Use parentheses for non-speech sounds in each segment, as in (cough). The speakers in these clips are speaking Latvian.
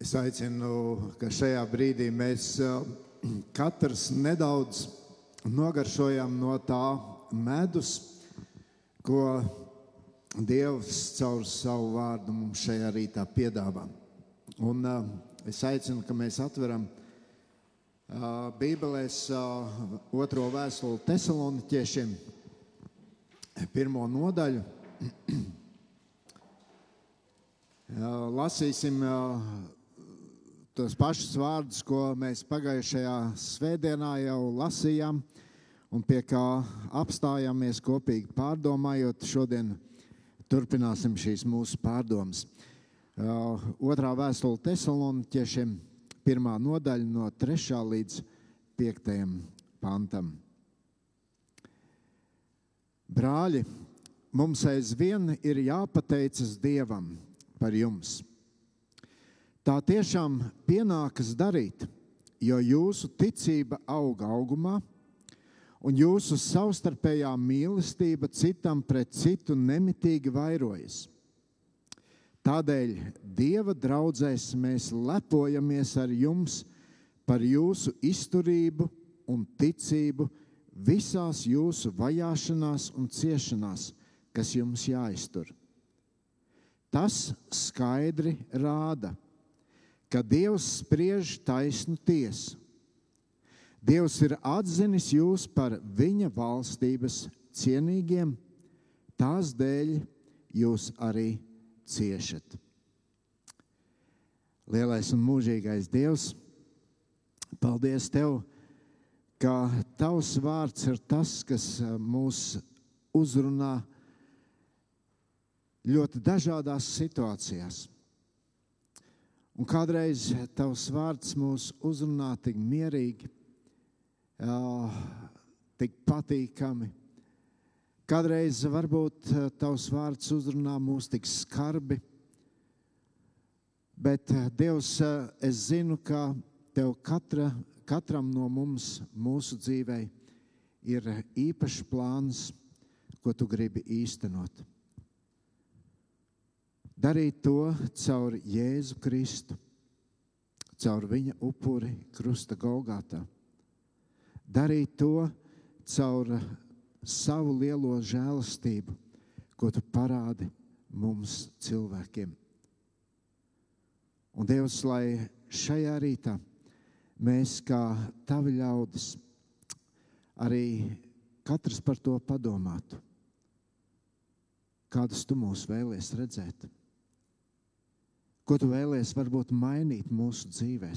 Es aicinu, ka šajā brīdī mēs uh, (clears throat) katrs nedaudz nogaršojam no tā medus, ko Dievs caur savu vārdu mums šajā rītā piedāvā. Un, uh, es aicinu, ka mēs atveram Bībelēs uh, otro vēstuli Tesaloniķiešiem, pirmo nodaļu. (clears throat) Lasīsim tos pašus vārdus, ko mēs pagājušajā svētdienā jau lasījām, un pie kā apstājāmies kopīgi pārdomājot. Šodien turpināsim šīs mūsu pārdomas. Uh, otrā vēstule Tesaloniķiešiem, pirmā nodaļa no 3. līdz 5. pantam. Brāļi, mums aizvien ir jāpateicas Dievam par jums. Tā tiešām pienākas darīt, jo jūsu ticība auga augumā, un jūsu savstarpējā mīlestība citam pret citu nemitīgi vairojas. Tādēļ Dieva draudzēs mēs lepojamies ar jums par jūsu izturību un ticību visās jūsu vajāšanās un ciešanās, kas jums jāiztur. Tas skaidri rāda, ka Dievs spriež taisnu tiesu. Dievs ir atzinis jūs par viņa valstības cienīgiem, tās dēļ jūs arī ciešat. Lielais un mūžīgais Dievs, paldies Tev, ka Tavs vārds ir tas, kas mūs uzrunā ļoti dažādās situācijās. Un kādreiz tavs vārds mūs uzrunā tik mierīgi, tik patīkami. Kādreiz varbūt tavs vārds uzrunā mūs tik skarbi, bet Dievs, es zinu, ka tev katra, katram no mums mūsu dzīvē ir īpašs plāns, ko tu gribi īstenot darīt to caur Jēzu Kristu, caur viņa upuri krusta Golgātā. Darīt to caur savu lielo žēlastību, ko tu parādi mums cilvēkiem. Un Dievs, lai šajā rītā mēs kā tavi ļaudis arī katrs par to padomātu. Kādus tu mūs vēlies redzēt? Ko tu vēlies varbūt mainīt mūsu dzīvēm?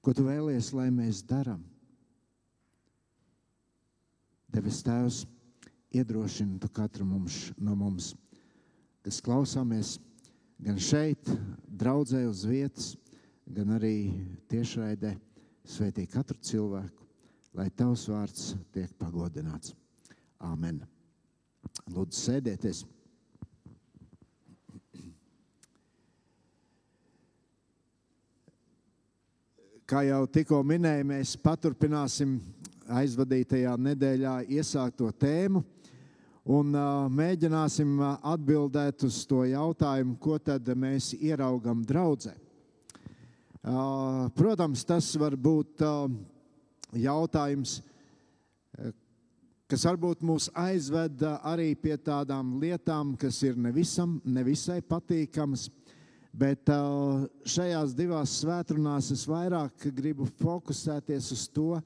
Ko tu vēlies, lai mēs darām? Debes Tēvs, iedrošina tu katru mums, no mums, kas klausāmies gan šeit, draudzē uz vietas, gan arī tiešraidē, svētī katru cilvēku, lai tavs vārds tiek pagodināts. Āmen! Lūdzu, sēdieties! Kā jau tikko minēju, mēs paturpināsim aizvadītajā nedēļā iesākto tēmu un mēģināsim atbildēt uz to jautājumu, ko tad mēs ieraugam draudzē. Protams, tas var būt jautājums, kas varbūt mūs aizved arī pie tādām lietām, kas ir nevisam, nevisai patīkamas. Bet uh, šajās divās svētdienās es vairāk gribu fokusēties uz to,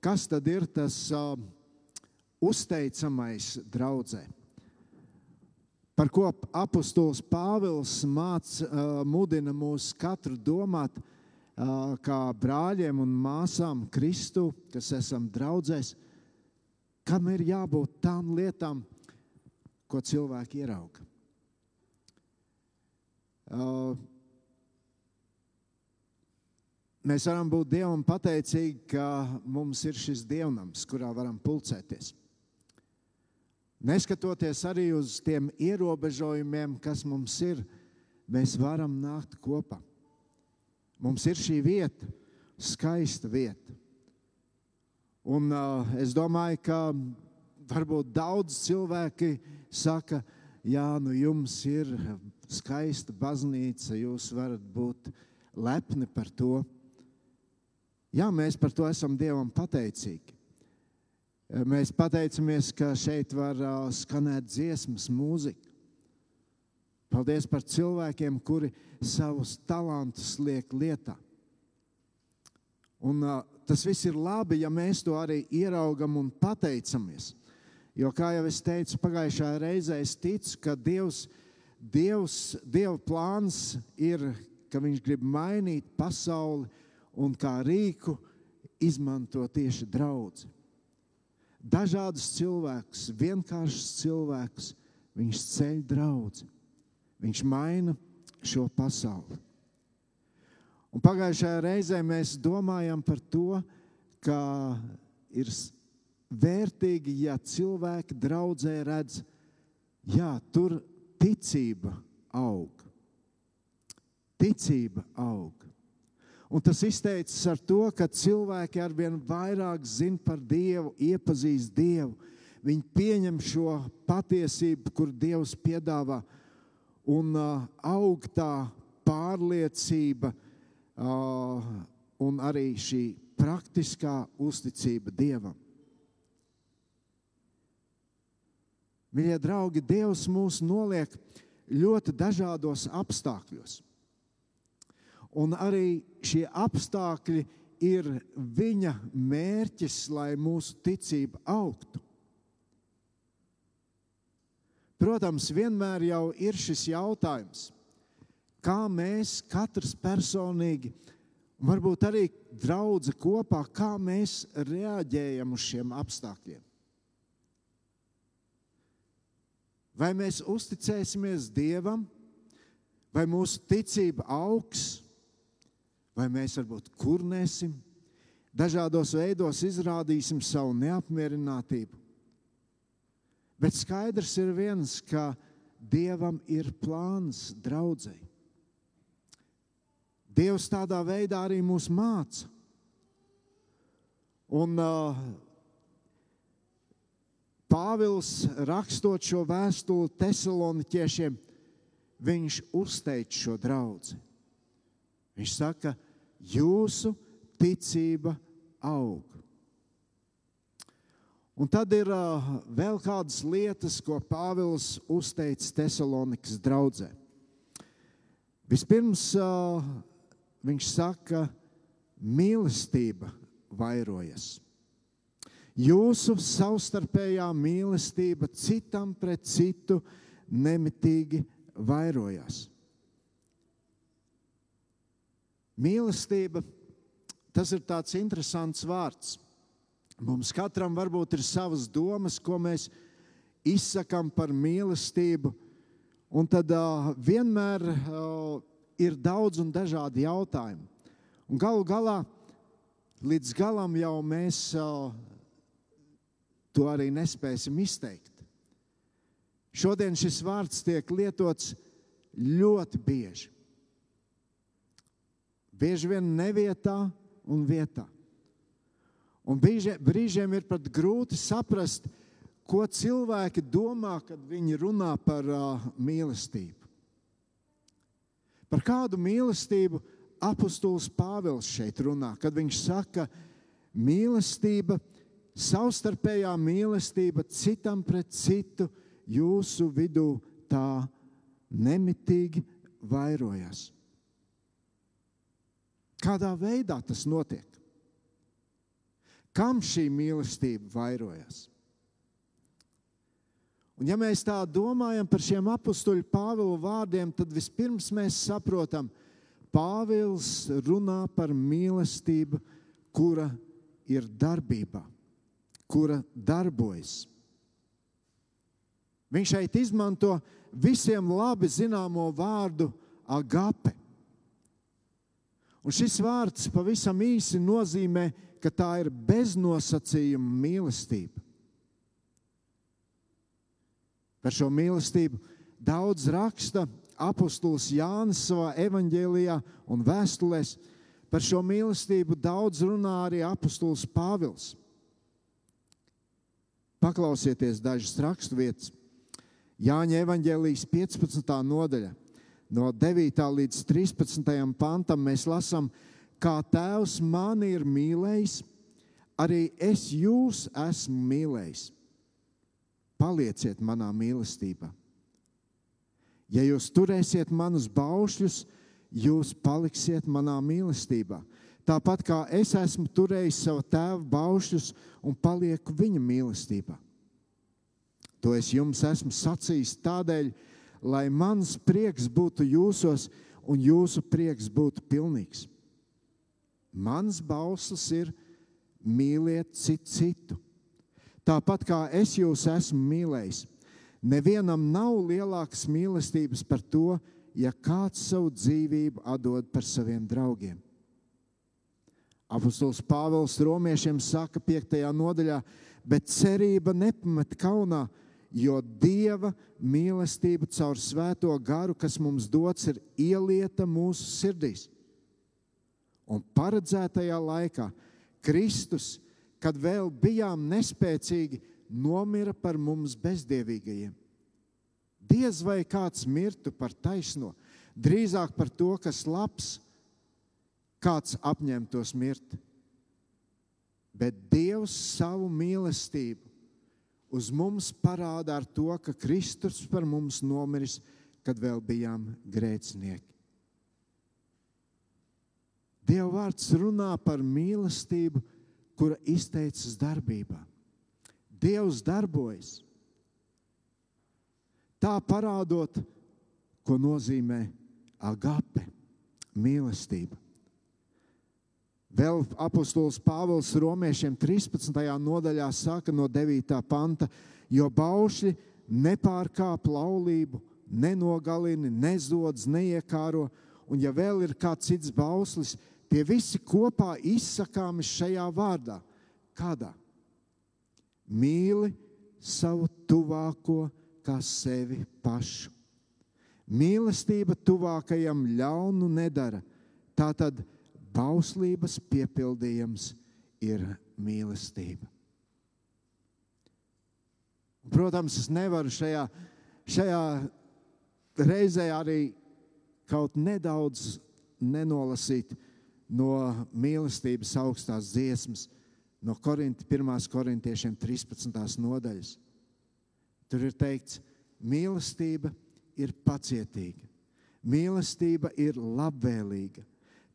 kas tad ir tas uh, uzteicamais draudzē. Par ko apustulis Pāvils māc, uh, mudina mūs katru domāt, kā brāļiem un māsām Kristu, kas esam draudzēs, kam ir jābūt tām lietām, ko cilvēki ierauga. Uh, mēs varam būt Dievam pateicīgi, ka mums ir šis dievnams, kurā varam pulcēties. Neskatoties arī uz tiem ierobežojumiem, kas mums ir, mēs varam nākt kopā. Mums ir šī vieta, skaista vieta. Un, uh, es domāju, ka varbūt daudz cilvēki saka, jā, nu jums ir skaista baznīca, jūs varat būt lepni par to. Jā, mēs par to esam Dievam pateicīgi. Mēs pateicamies, ka šeit var skanēt dziesmas, mūzika. Paldies par cilvēkiem, kuri savus talantus liek lietā. Un, tas viss ir labi, ja mēs to arī ieraugam un pateicamies. Jo, kā jau es teicu, pagājušajā reizē es ticu, ka Dievs, Dievs, Dieva plāns ir, ka Viņš grib mainīt pasauli un kā rīku izmanto tieši draugu. Dažādus cilvēkus, vienkāršus cilvēkus, Viņš ceļ draugu. Viņš maina šo pasauli. Un pagājušajā reizē mēs domājam par to, ka ir vērtīgi, ja cilvēki draudzē redz, ja tur ticība aug. Ticība aug. Un tas izteicis ar to, ka cilvēki arvien vairāk zina par Dievu, iepazīst Dievu. Viņi pieņem šo patiesību, kur Dievs piedāvā un uh, aug tā pārliecība uh, un arī šī praktiskā uzticība Dievam. Mīļie draugi, Dievs mūs noliek ļoti dažādos apstākļos. Un arī šie apstākļi ir viņa mērķis, lai mūsu ticība augtu. Protams, vienmēr jau ir šis jautājums, kā mēs katrs personīgi, varbūt arī draugi kopā, kā mēs reaģējam uz šiem apstākļiem. Vai mēs uzticēsimies Dievam, vai mūsu ticība augs, vai mēs varbūt kurnēsim, dažādos veidos izrādīsim savu neapmierinātību. Bet skaidrs ir viens, ka Dievam ir plāns draudzēji. Dievs tādā veidā arī mūs māca. Un uh, Pāvils rakstot šo vēstuli Thessaloniķiešiem, viņš uzteic šo draugu. Viņš saka, jūsu ticība aug. Un tad ir uh, vēl kādas lietas, ko Pāvils uzteica Thessalonikas draudzē. Vispirms uh, viņš saka, mīlestība vairojas. Jūsu savstarpējā mīlestība citam pret citu nemitīgi vairojas. Mīlestība tas ir tāds interesants vārds. Mums katram varbūt ir savas domas, ko mēs izsakām par mīlestību. Un tad uh, vienmēr uh, ir daudz un dažādi jautājumi. Un galu galā, līdz galam jau mēs uh, to arī nespēsim izteikt. Šodien šis vārds tiek lietots ļoti bieži. Bieži vien nevietā un vietā. Un brīžiem, brīžiem ir pat grūti saprast, ko cilvēki domā, kad viņi runā par uh, mīlestību. Par kādu mīlestību apustulis Pāvils šeit runā, kad viņš saka, mīlestība, savstarpējā mīlestība citam pret citu jūsu vidū tā nemitīgi vairojas. Kādā veidā tas notiek? Kam šī mīlestība vairojas? Un ja mēs tā domājam par šiem apstuļu Pāvila vārdiem, tad vispirms mēs saprotam, Pāvils runā par mīlestību, kura ir darbībā, kura darbojas. Viņš šeit izmanto visiem labi zināmo vārdu agape. Un šis vārds pavisam īsi nozīmē ka tā ir beznosacījuma mīlestība. Par šo mīlestību daudz raksta apustulis Jānis savā evanģēlijā un vēstulēs. Par šo mīlestību daudz runā arī apustulis Pāvils. Paklausieties dažas raksturvietas. Jāņa evanģēlijas 15. nodaļa. no 9. līdz 13. pantam mēs lasām, kā Tēvs mani ir mīlējis, arī es jūs esmu mīlējis. Palieciet manā mīlestībā. Ja jūs turēsiet manus baušļus, jūs paliksiet manā mīlestībā. Tāpat kā es esmu turējis savu tēvu baušļus un palieku viņa mīlestībā. To es jums esmu sacījis tādēļ, lai mans prieks būtu jūsos un jūsu prieks būtu pilnīgs. Mans bauslis ir mīliet citu citu. Tāpat kā es jūs esmu mīlējis, nevienam nav lielākas mīlestības par to, ja kāds savu dzīvību atdod par saviem draugiem. Apostols Pāvils Romiešiem saka 5. nodaļā, bet cerība nepamet kaunā, jo Dieva mīlestība caur svēto garu, kas mums dots, ir ielieta mūsu sirdīs. Un paredzētajā laikā Kristus, kad vēl bijām nespēcīgi, nomira par mums bezdievīgajiem. Diez vai kāds mirtu par taisno, drīzāk par to, kas labs, kāds apņemtos mirt. Bet Dievs savu mīlestību uz mums parāda ar to, ka Kristus par mums nomiris, kad vēl bijām grēcinieki. Dieva vārds runā par mīlestību, kura izteicas darbībā. Dievs darbojas. Tā parādot, ko nozīmē agape, mīlestība. Vēl apustulis Pāvils Romiešiem 13. nodaļā saka no 9. panta, jo baušļi nepārkāp laulību, nenogalina, nezodz, neiekāro, un ja vēl ir kāds cits bauslis, Tie visi kopā izsakāmi šajā vārdā. Kādā? Mīli savu tuvāko kā sevi pašu. Mīlestība tuvākajam ļaunu nedara. Tā tad bauslības piepildījums ir mīlestība. Protams, es nevaru šajā, šajā reizē arī kaut nedaudz nenolasīt no mīlestības augstās dziesmas, no Korinti, 1. korintiešiem 13. nodaļas. Tur ir teikts, mīlestība ir pacietīga, mīlestība ir labvēlīga,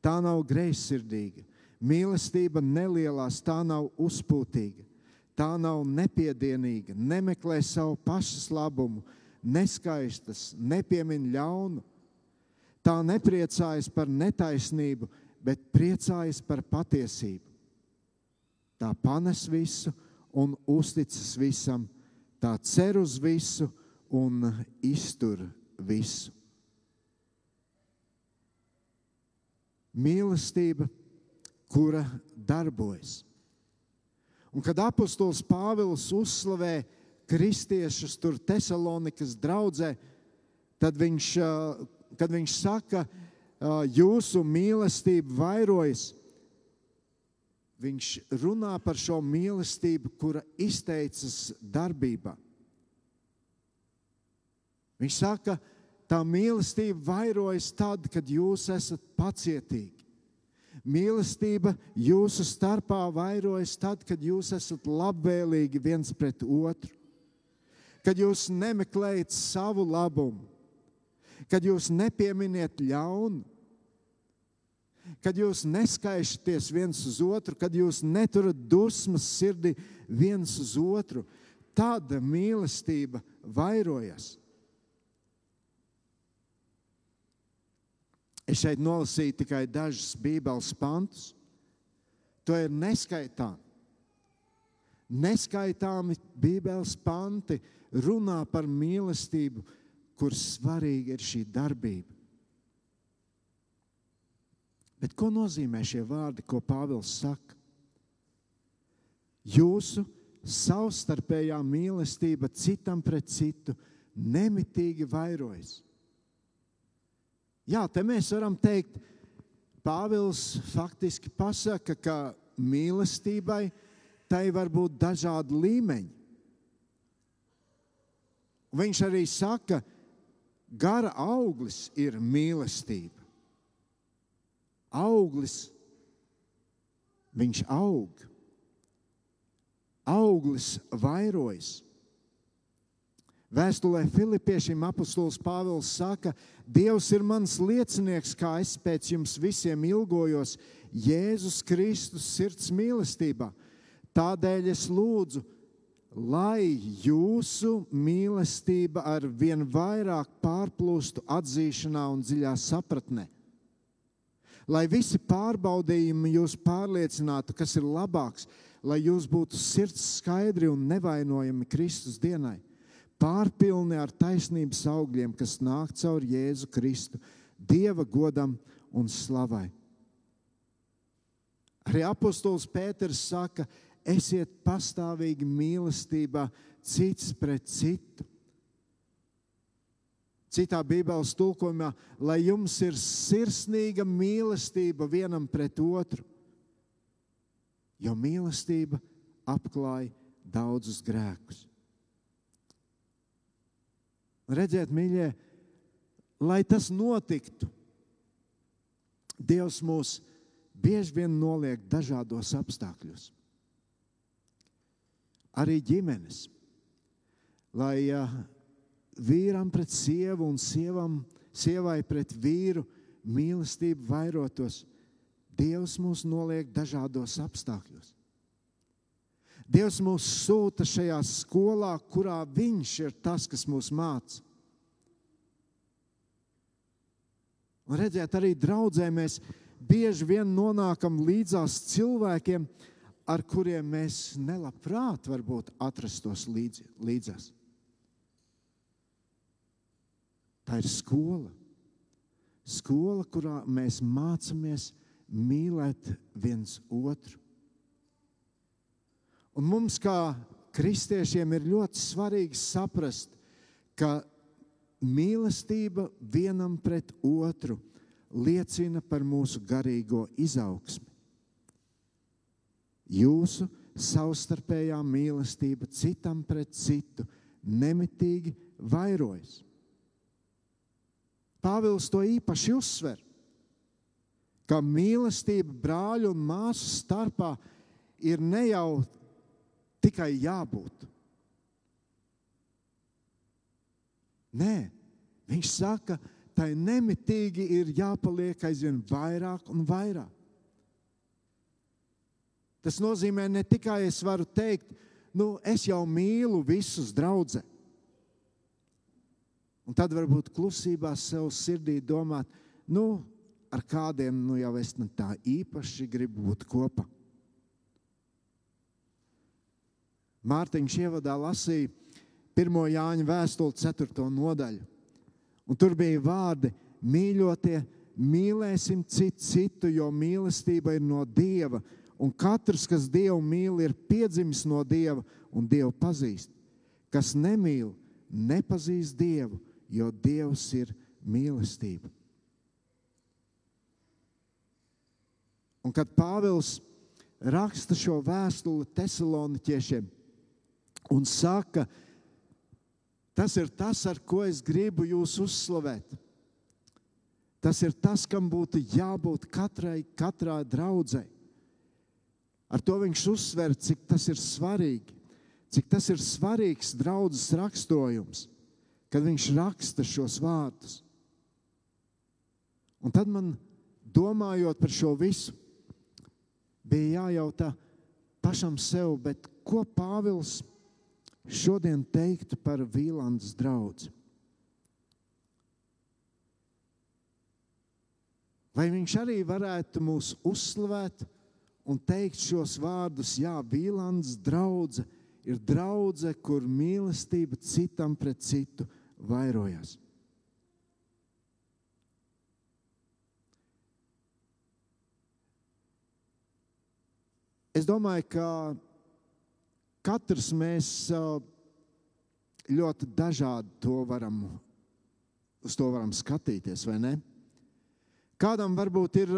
tā nav greizsirdīga, mīlestība nelielās, tā nav uzpūtīga, tā nav nepiedienīga, nemeklē savu pašas labumu, neskaistas, nepiemin ļaunu. Tā nepriecājas par netaisnību, bet priecājas par patiesību. Tā panes visu un uzticas visam, tā cer uz visu un iztur visu. Mīlestība, kura darbojas. Un kad apustulis Pāvils uzslavē kristiešus tur Tesalonikas draudzē, tad viņš, kad viņš saka, ka jūsu mīlestība vairojas. Viņš runā par šo mīlestību, kura izteicas darbībā. Viņš saka, tā mīlestība vairojas tad, kad jūs esat pacietīgi. Mīlestība jūsu starpā vairojas tad, kad jūs esat labvēlīgi viens pret otru, kad jūs nemeklējat savu labumu, kad jūs nepieminiet ļaunu, kad jūs neskaišaties viens uz otru, kad jūs neturat dusmas sirdī viens uz otru, tāda mīlestība vairojas. Es šeit nolasīju tikai dažus Bībeles pantus. To ir neskaitāmi. Neskaitāmi Bībeles panti runā par mīlestību, kur svarīga ir šī darbība. Bet ko nozīmē šie vārdi, ko Pāvils saka? Jūsu savstarpējā mīlestība citam pret citu nemitīgi vairojas. Jā, te mēs varam teikt, Pāvils faktiski pasaka, ka mīlestībai tai var būt dažādi līmeņi. Viņš arī saka, gara auglis ir mīlestība. Auglis, viņš aug, auglis vairojas. Vēstulē Filipiešiem apustulis Pāvils saka, Dievs ir mans liecinieks, kā es pēc jums visiem ilgojos Jēzus Kristus sirds mīlestībā. Tādēļ es lūdzu, lai jūsu mīlestība ar vien vairāk pārplūstu atzīšanā un dziļā sapratnē. Lai visi pārbaudījumi jūs pārliecinātu, kas ir labāks, lai jūs būtu sirds skaidri un nevainojami Kristus dienai, pārpilni ar taisnības augļiem, kas nāk caur Jēzu Kristu, Dieva godam un slavai. Arī apostols Pēters saka, esiet pastāvīgi mīlestībā cits pret citu. Citā Bībeles tulkojumā, lai jums ir sirsnīga mīlestība vienam pret otru, jo mīlestība apklāj daudzus grēkus. Redziet, mīļie, lai tas notiktu, Dievs mūs bieži vien noliek dažādos apstākļos arī ģimenes. Lai uh, vīram pret sievu un sievam, sievai pret vīru mīlestība vairotos, Dievs mūs noliek dažādos apstākļos. Dievs mūs sūta šajā skolā, kurā Viņš ir tas, kas mūs māca. Un redziet, arī draudzē mēs bieži vien nonākam līdzās cilvēkiem, ar kuriem mēs nelabprāt varbūt atrastos līdz, līdzās. Tā ir skola. Skola, kurā mēs mācāmies mīlēt viens otru. Un mums, kā kristiešiem, ir ļoti svarīgi saprast, ka mīlestība vienam pret otru liecina par mūsu garīgo izaugsmi. Jūsu savstarpējā mīlestība citam pret citu nemitīgi vairojas. Pāvils to īpaši uzsver, ka mīlestība brāļu un māsu starpā ir ne jau tikai jābūt. Nē, viņš saka, tai nemitīgi ir jāpaliek aizvien vairāk un vairāk. Tas nozīmē ne tikai es varu teikt, nu, es jau mīlu visus draugus. Un tad varbūt klusībā sev sirdī domāt, nu, ar kādiem nu, jau es tā īpaši gribu būt kopā. Mārtiņš ievadā lasīja 1. Jāņa vēstuli 4. nodaļu. Un tur bija vārdi: mīļotie, mīlēsim citu citu, jo mīlestība ir no Dieva Un katrs, kas Dievu mīl, ir piedzimis no Dieva un Dievu pazīst. Kas nemīl, nepazīst Dievu, jo Dievs ir mīlestība. Un kad Pāvils raksta šo vēstuli Thessaloniķiešiem un saka, tas ir tas, ar ko es gribu jūs uzslavēt. Tas ir tas, kam būtu jābūt katrai, katrai draudzēji. Ar to viņš uzsver, cik tas ir svarīgi, cik tas ir svarīgs draudzes raksturojums, kad viņš raksta šos vārdus. Un tad man, domājot par šo visu, bija jājautā pašam sev, ko Pāvils šodien teiktu par Vīlandes draugu. Vai viņš arī varētu mūs uzslavēt? un teikt šos vārdus, Jā, Vīlands draudzene ir draudzene, kur mīlestība citam pret citu vairojas. Es domāju, ka katrs mēs ļoti dažādi to varam, uz to varam skatīties, vai ne? Kādam varbūt ir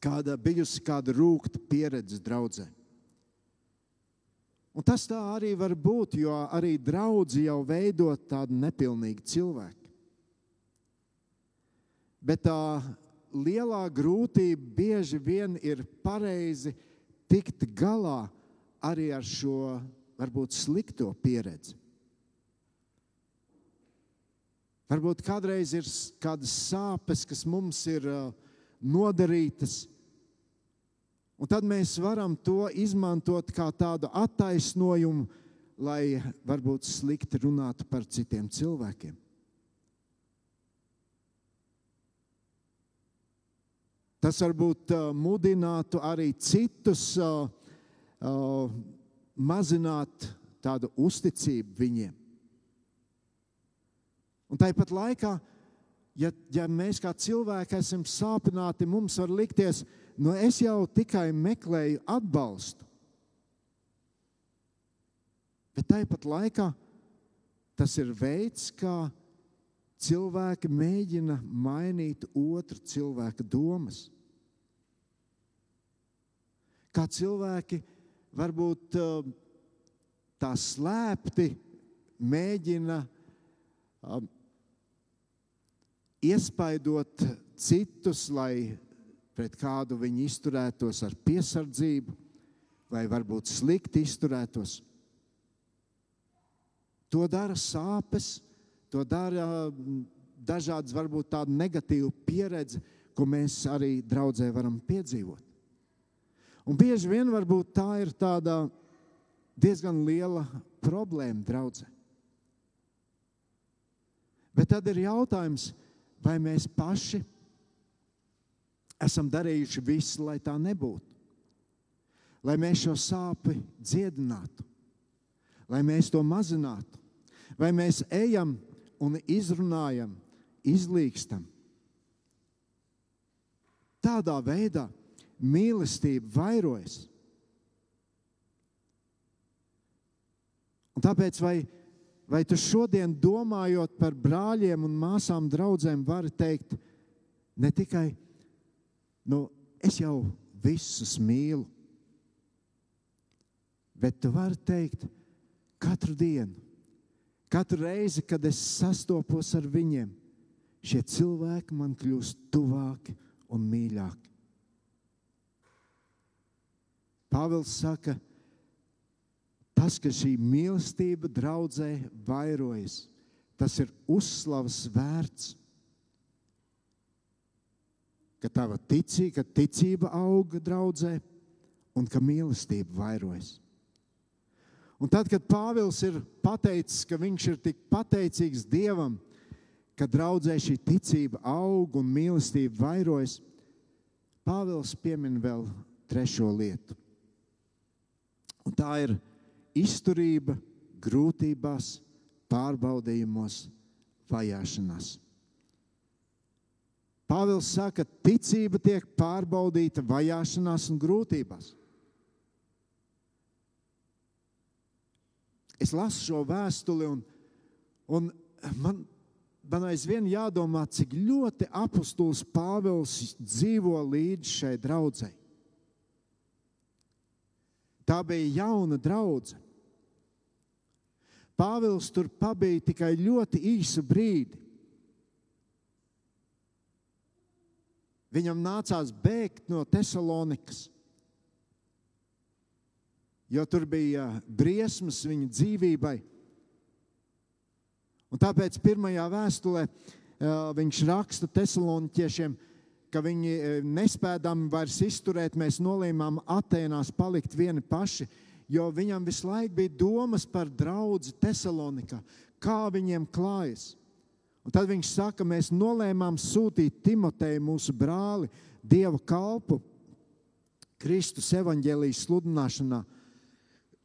kāda bijusi kāda rūkta pieredze draudzē. Un tas tā arī var būt, jo arī draugi jau veido tādu nepilnīgu cilvēku. Bet tā lielā grūtība bieži vien ir pareizi tikt galā arī ar šo varbūt slikto pieredzi. Varbūt kādreiz ir kādas sāpes, kas mums ir uh, nodarītas, un tad mēs varam to izmantot kā tādu attaisnojumu, lai varbūt slikti runātu par citiem cilvēkiem. Tas varbūt uh, mudinātu arī citus uh, uh, mazināt tādu uzticību viņiem. Un tāpat laikā, ja, ja mēs kā cilvēki esam sāpināti, mums var likties, nu es jau tikai meklēju atbalstu. Bet tāpat laikā tas ir veids, kā cilvēki mēģina mainīt otru cilvēku domas. Kā cilvēki varbūt uh, tā slēpti mēģina um, iespaidot citus, lai pret kādu viņi izturētos ar piesardzību, vai varbūt slikti izturētos. To dara sāpes, to dara dažādas, varbūt tāda negatīva pieredze, ko mēs arī draudzē varam piedzīvot. Un bieži vien varbūt tā ir tāda diezgan liela problēma draudzē. Bet tad ir jautājums, vai mēs paši esam darījuši visu, lai tā nebūtu. Lai mēs šo sāpi dziedinātu, lai mēs to mazinātu, vai mēs ejam un izrunājam, izlīkstam. Tādā veidā mīlestība vairojas. Un tāpēc, vai, vai tu šodien domājot par brāļiem un māsām, draugiem, vari teikt, ne tikai, nu, es jau visus mīlu, bet tu vari teikt, katru dienu, katru reizi, kad es sastopos ar viņiem, šie cilvēki man kļūst tuvāki un mīļāki. Pāvils saka, tas, ka šī mīlestība draudzē vairojas, tas ir uzslavas vērts. Ka tava ticība, ka ticība auga draudzē un ka mīlestība vairojas. Un tad, kad Pāvils ir pateicis, ka viņš ir tik pateicīgs Dievam, ka draudzē šī ticība aug un mīlestība vairojas, Pāvils piemin vēl trešo lietu. Tā ir izturība grūtībās, pārbaudījumos, vajāšanās. Pāvils saka, ka ticība tiek pārbaudīta vajāšanās un grūtībās. Es lasu šo vēstuli, un, un man, man aizvien jādomā, cik ļoti apustulis Pāvils dzīvo līdz šai draudzēji. Tā bija jauna draudzene. Pāvils tur pabija tikai ļoti īsu brīdi. Viņam nācās bēgt no Thessalonikas, jo tur bija briesmas viņa dzīvībai. Un tāpēc pirmajā vēstulē viņš raksta Thessaloniķiešiem, ka viņi e, nespēdami vairs izturēt, mēs nolēmām Atēnās palikt vieni paši, jo viņam visu laiku bija domas par draugu Thessalonikā, kā viņiem klājas. Un tad viņš saka, mēs nolēmām sūtīt Timoteju, mūsu brāli, Dieva kalpu, Kristus evaņģēlijas sludināšanā,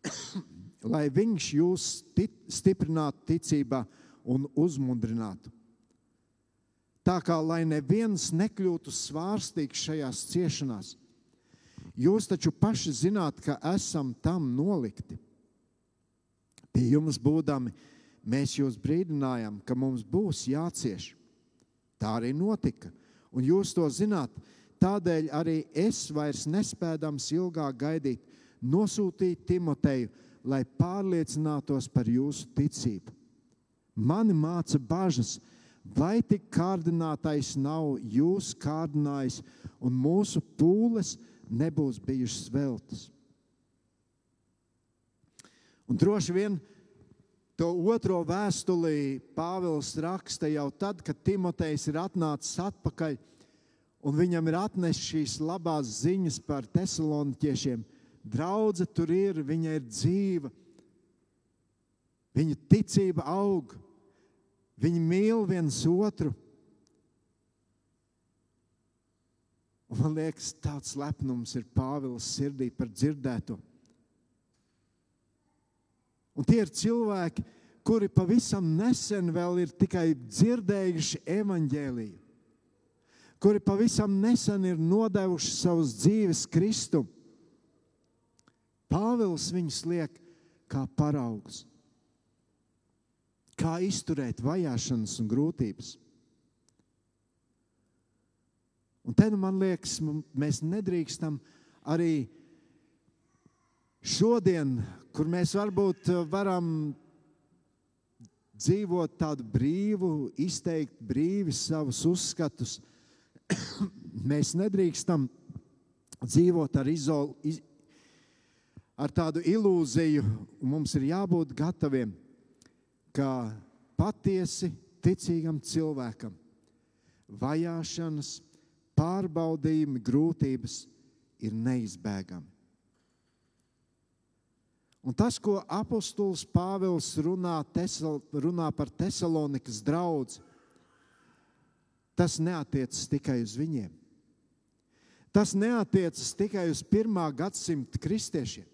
(coughs) lai viņš jūs stiprinātu ticībā un uzmundrinātu tā kā lai neviens nekļūtu svārstīgs šajās ciešanās. Jūs taču paši zināt, ka esam tam nolikti. Pie jums būdami, mēs jūs brīdinājām, ka mums būs jācieš. Tā arī notika, un jūs to zināt. Tādēļ arī es vairs nespēdams ilgāk gaidīt, nosūtīt Timoteju, lai pārliecinātos par jūsu ticību. Mani māca bažas, vai tik kārdinātais nav jūs kārdinājis, un mūsu pūles nebūs bijušas veltas. Un droši vien to otro vēstulī Pāvils raksta jau tad, kad Timotejs ir atnācis atpakaļ un viņam ir atnešts šīs labās ziņas par tesaloniķiešiem. Draudze tur ir, viņa ir dzīva, viņa ticība aug, viņi mīl viens otru. Un man liekas, tāds lepnums ir Pāvils sirdī par dzirdēto. Un tie ir cilvēki, kuri pavisam nesen vēl ir tikai dzirdējuši evaņģēliju kuri pavisam nesen ir nodevuši savus dzīves Kristu. Pāvils viņus liek kā paraugs. Kā izturēt vajāšanas un grūtības. Un te nu man liekas, mēs nedrīkstam arī šodien, kur mēs varbūt varam dzīvot tādu brīvu, izteikt brīvi savus uzskatus, (coughs) mēs nedrīkstam dzīvot ar, izol, iz, ar tādu ilūziju. Mums ir jābūt gataviem, ka patiesi ticīgam cilvēkam vajāšanas, pārbaudījumi, grūtības ir neizbēgami. Un tas, ko apustulis Pāvils runā, tesal, runā par Tesalonikas draugu, tas neatiecas tikai uz viņiem. Tas neatiecas tikai uz pirmā gadsimta kristiešiem.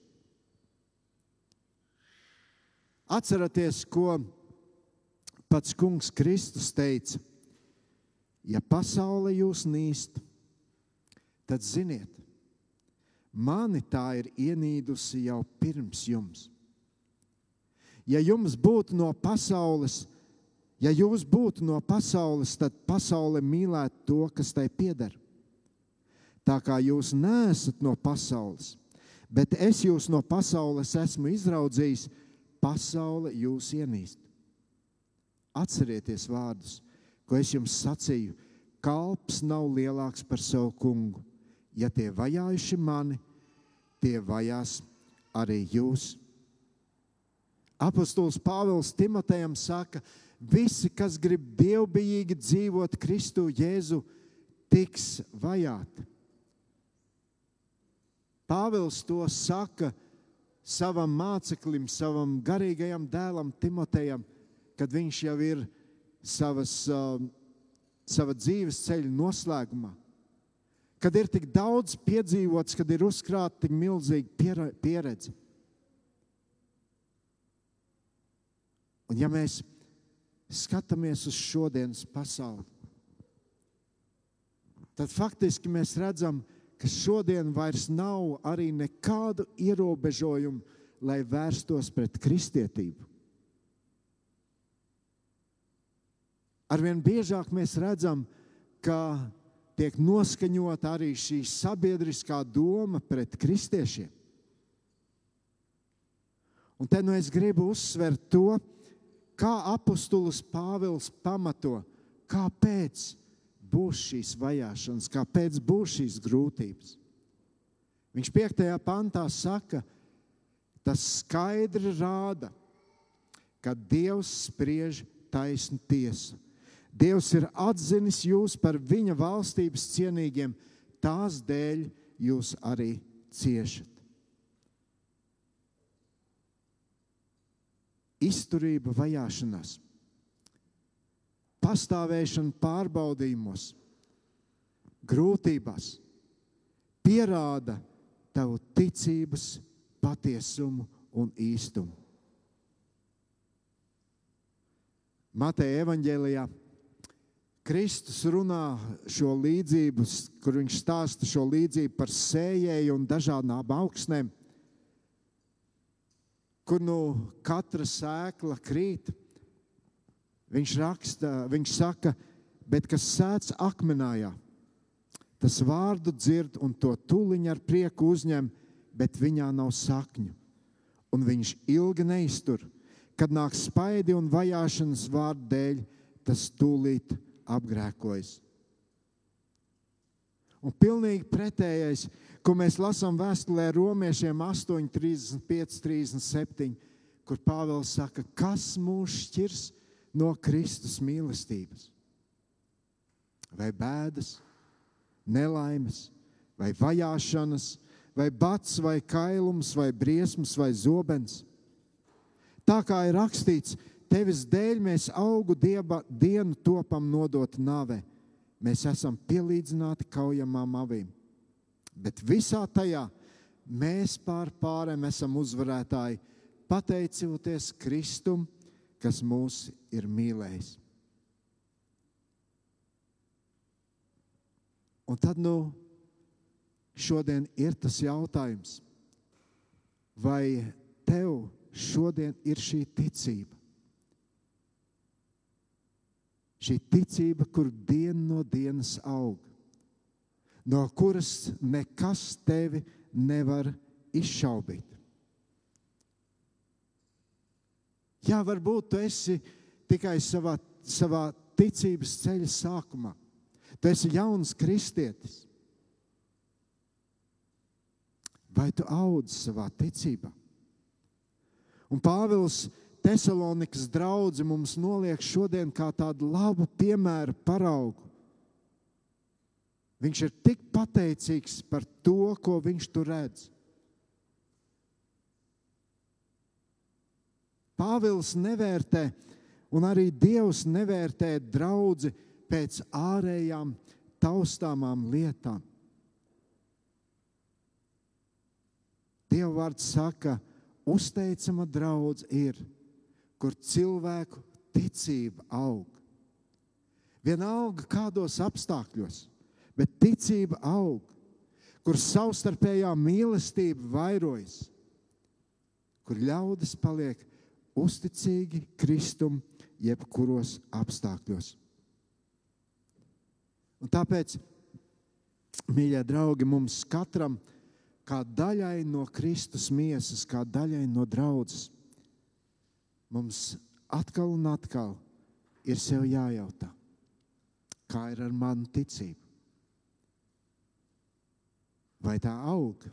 Atcerieties, ko pats Kungs Kristus teica: Ja pasaule jūs nīst, tad ziniet, mani tā ir ienīdusi jau pirms jums. Ja jums būtu no pasaules, Ja jūs būtu no pasaules, tad pasaule mīlētu to, kas tai pieder. Tā kā jūs neesat no pasaules, bet es jūs no pasaules esmu izraudzījis, pasaule jūs ienīst. Atcerieties vārdus, ko es jums sacīju. Kalps nav lielāks par savu kungu. Ja tie vajājuši mani, tie vajās arī jūs. Apostols Pāvils Timotejam saka, ka Visi, kas grib dievbijīgi dzīvot Kristu Jēzu, tiks vajāti. Pāvils to saka savam māceklim, savam garīgajam dēlam, Timotejam, kad viņš jau ir savas, uh, sava dzīves ceļa noslēgumā. Kad ir tik daudz piedzīvots, kad ir uzkrāta tik milzīga pieredze. Un ja mēs skatāmies uz šodienas pasauli, tad faktiski mēs redzam, ka šodien vairs nav arī nekādu ierobežojumu, lai vērstos pret kristietību. Arvien biežāk mēs redzam, ka tiek noskaņota arī šī sabiedriskā doma pret kristiešiem. Un te nu es gribu uzsvert to, ka kā apustulis Pāvils pamato, kāpēc būs šīs vajāšanas, kāpēc būs šīs grūtības. Viņš 5. pantā saka, tas skaidri rāda, ka Dievs spriež taisnu tiesu. Dievs ir atzinis jūs par viņa valstības cienīgiem, tās dēļ jūs arī ciešat. izturība vajāšanās, pastāvēšana pārbaudījumos, grūtībās pierāda tavu ticības patiesumu un īstumu. Mateja evanģēlijā Kristus runā šo līdzību, kur viņš stāsta šo līdzību par sējēju un dažādām augsnēm kur nu katra sēkla krīt. Viņš raksta, viņš saka, bet kas sēdz akmenājā, tas vārdu dzird un to tuliņu ar prieku uzņem, bet viņā nav sakņu. un viņš ilgi neiztur. Kad nāk spaidi un vajāšanas vārdu dēļ, tas tūlīt apgrēkojas. Un pilnīgi pretējais, ko mēs lasām vēstulē romiešiem 8, 35, 37, kur Pāvils saka, kas mūs šķirs no Kristus mīlestības? Vai bēdas, nelaimes, vai vajāšanas, vai bats, vai kailums, vai briesmas, vai zobens. Tā kā ir rakstīts, tevis dēļ mēs augu dieba, dienu topam nodot nave. Mēs esam pielīdzināti kaujamām avīm. Bet visā tajā mēs pār pārēm esam uzvarētāji, pateicoties Kristum, kas mūs ir mīlējis. Un tad, nu, šodien ir tas jautājums, vai tev šodien ir šī ticība? Šī ticība, kur diena no dienas aug, no kuras nekas tevi nevar izšaubīt. Jā, varbūt tu esi tikai savā, savā ticības ceļa sākumā. Tu esi jauns kristietis. Vai tu audz savā ticībā? Un Pāvils Tesalonikas draugs mums noliek šodien kā tādu labu piemēru, paraugu. Viņš ir tik pateicīgs par to, ko viņš tur redz. Pāvils nevērtē, un arī Dievs nevērtē draugu pēc ārējām taustāmām lietām. Dieva vārds saka, uzteicama draudz ir, kur cilvēku ticība aug. Vienalga kādos apstākļos, bet ticība aug, kur savstarpējā mīlestība vairojas, kur ļaudis paliek uzticīgi Kristum jebkuros apstākļos. Un tāpēc, mīļie draugi, mums katram kā daļai no Kristus miesas, kā daļai no draudzes, mums atkal un atkal ir sev jājautā, kā ir ar manu ticību. Vai tā aug?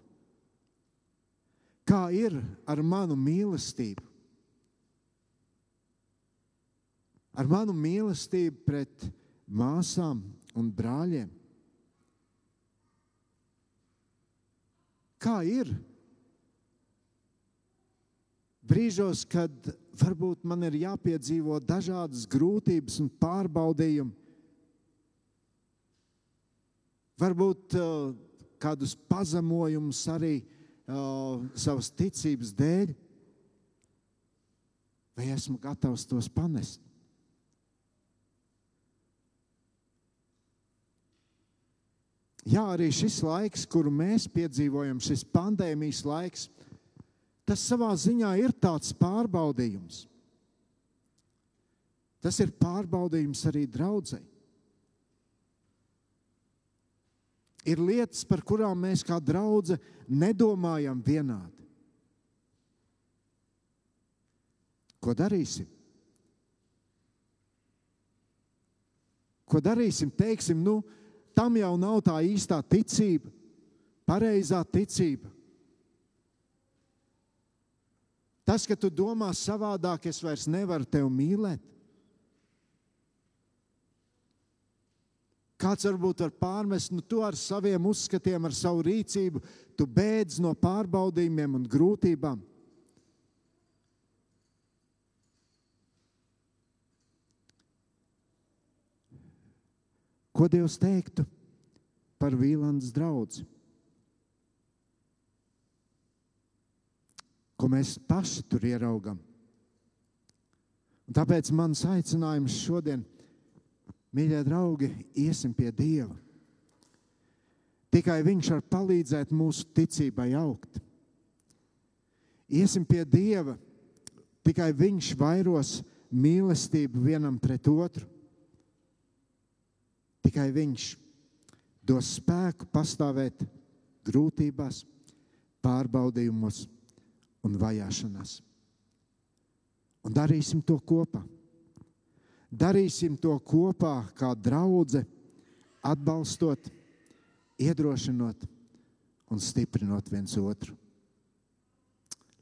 Kā ir ar manu mīlestību? Ar manu mīlestību pret māsām un brāļiem? Kā ir? Brīžos, kad varbūt man ir jāpiedzīvo dažādas grūtības un pārbaudījumi, varbūt uh, kādus pazemojumus arī uh, savas ticības dēļ, vai esmu gatavs tos panest? Jā, arī šis laiks, kuru mēs piedzīvojam, šis pandēmijas laiks, tas savā ziņā ir tāds pārbaudījums. Tas ir pārbaudījums arī draudzēji. Ir lietas, par kurām mēs kā draugi nedomājam vienādi. Ko darīsim? Ko darīsim? Teiksim, nu, tam jau nav tā īstā ticība, pareizā ticība. Tas, ka tu domā savādāk, es vairs nevaru tevi mīlēt. Kāds varbūt var pārmest, nu, tu ar saviem uzskatiem, ar savu rīcību, tu bēdz no pārbaudījumiem un grūtībām. Ko Dievs teiktu par Vīlandes draugu? Ko mēs paši tur ieraugām. Un tāpēc mans aicinājums šodien, mīļie draugi, iesim pie Dieva. Tikai Viņš var palīdzēt mūsu ticībai augt. Iesim pie Dieva, tikai Viņš vairos mīlestību vienam pret otru. Tikai Viņš dos spēku pastāvēt grūtībās, pārbaudījumos un vajāšanās. Un darīsim to kopā. Darīsim to kopā kā draudzene, atbalstot, iedrošinot un stiprinot viens otru.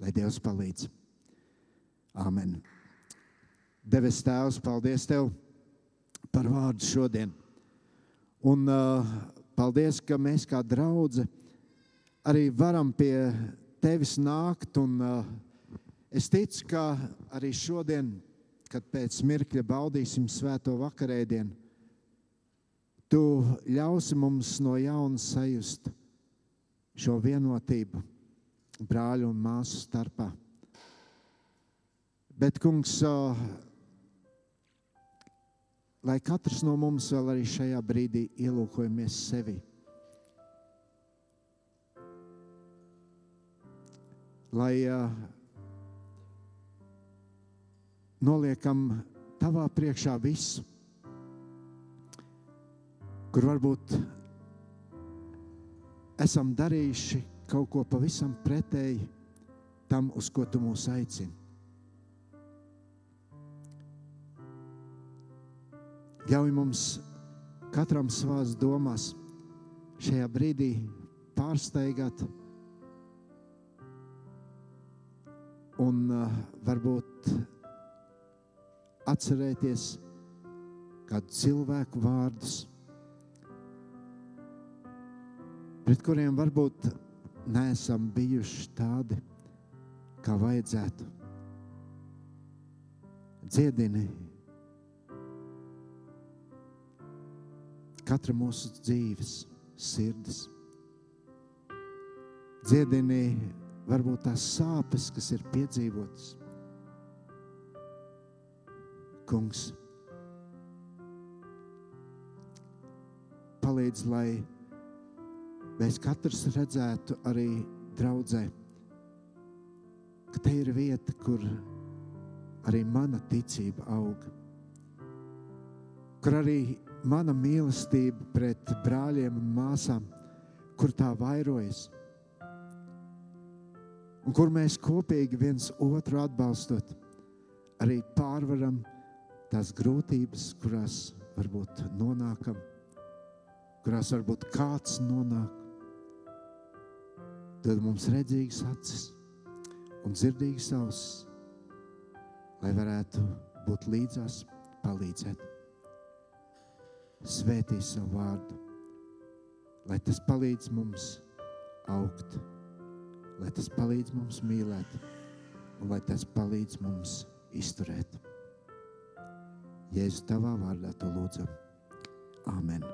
Lai Dievs palīdz. Amen. Devis Tēvs, paldies Tev par vārdu šodien. Un uh, paldies, ka mēs kā draugi arī varam pie Tevis nākt. Un, uh, es ticu, ka arī šodien, kad pēc mirkļa baudīsim svēto vakarēdienu, Tu ļausi mums no jauna sajust šo vienotību brāļu un māsu starpā. Bet, kungs, lai katrs no mums vēl arī šajā brīdī ielūkojamies sevi. Lai uh, noliekam tavā priekšā visu, kur varbūt esam darījuši kaut ko pavisam pretēji tam, uz ko tu mūs aicini. Ļauj mums katram savās domās šajā brīdī pārsteigāt un uh, varbūt atcerēties kādu cilvēku vārdus, pret kuriem varbūt neesam bijuši tādi, kā vajadzētu. Dziedini katra mūsu dzīves, sirds. Dziedini varbūt tās sāpes, kas ir piedzīvotas. Kungs, palīdz, lai mēs katrs redzētu arī draudzē, ka te ir vieta, kur arī mana ticība aug. Kur arī mana mīlestība pret brāļiem un māsām, kur tā vairojas. Un kur mēs kopīgi viens otru atbalstot, arī pārvaram tās grūtības, kurās varbūt nonākam, kurās varbūt kāds nonāk. Tad mums redzīgas acis un dzirdīgas ausis, lai varētu būt līdzās, palīdzēt. Svētī savu vārdu, lai tas palīdz mums augt, lai tas palīdz mums mīlēt, un lai tas palīdz mums izturēt. Jēzus, tavā vārdā to lūdzam. Amen.